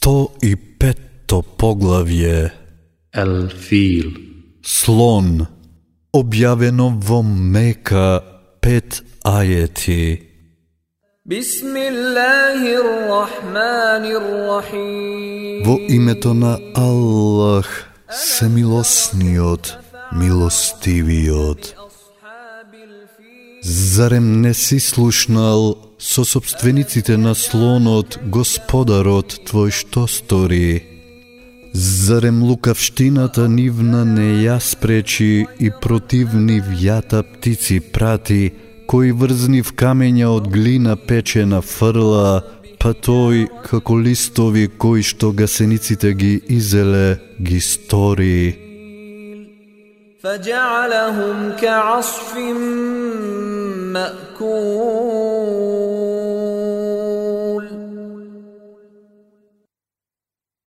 сто и петто поглавје. Елфил Слон објавено во Мека пет ајети. Во името на Аллах, семилосниот, милостивиот. Зарем не си слушнал со собствениците на слонот, господарот твој што стори? Зарем лукавштината нивна не ја спречи и против нив јата птици прати, кои врзнив камења од глина печена фрла, па тој, како листови кои што гасениците ги изеле, ги стори. فجعلهم كعصف مأكول.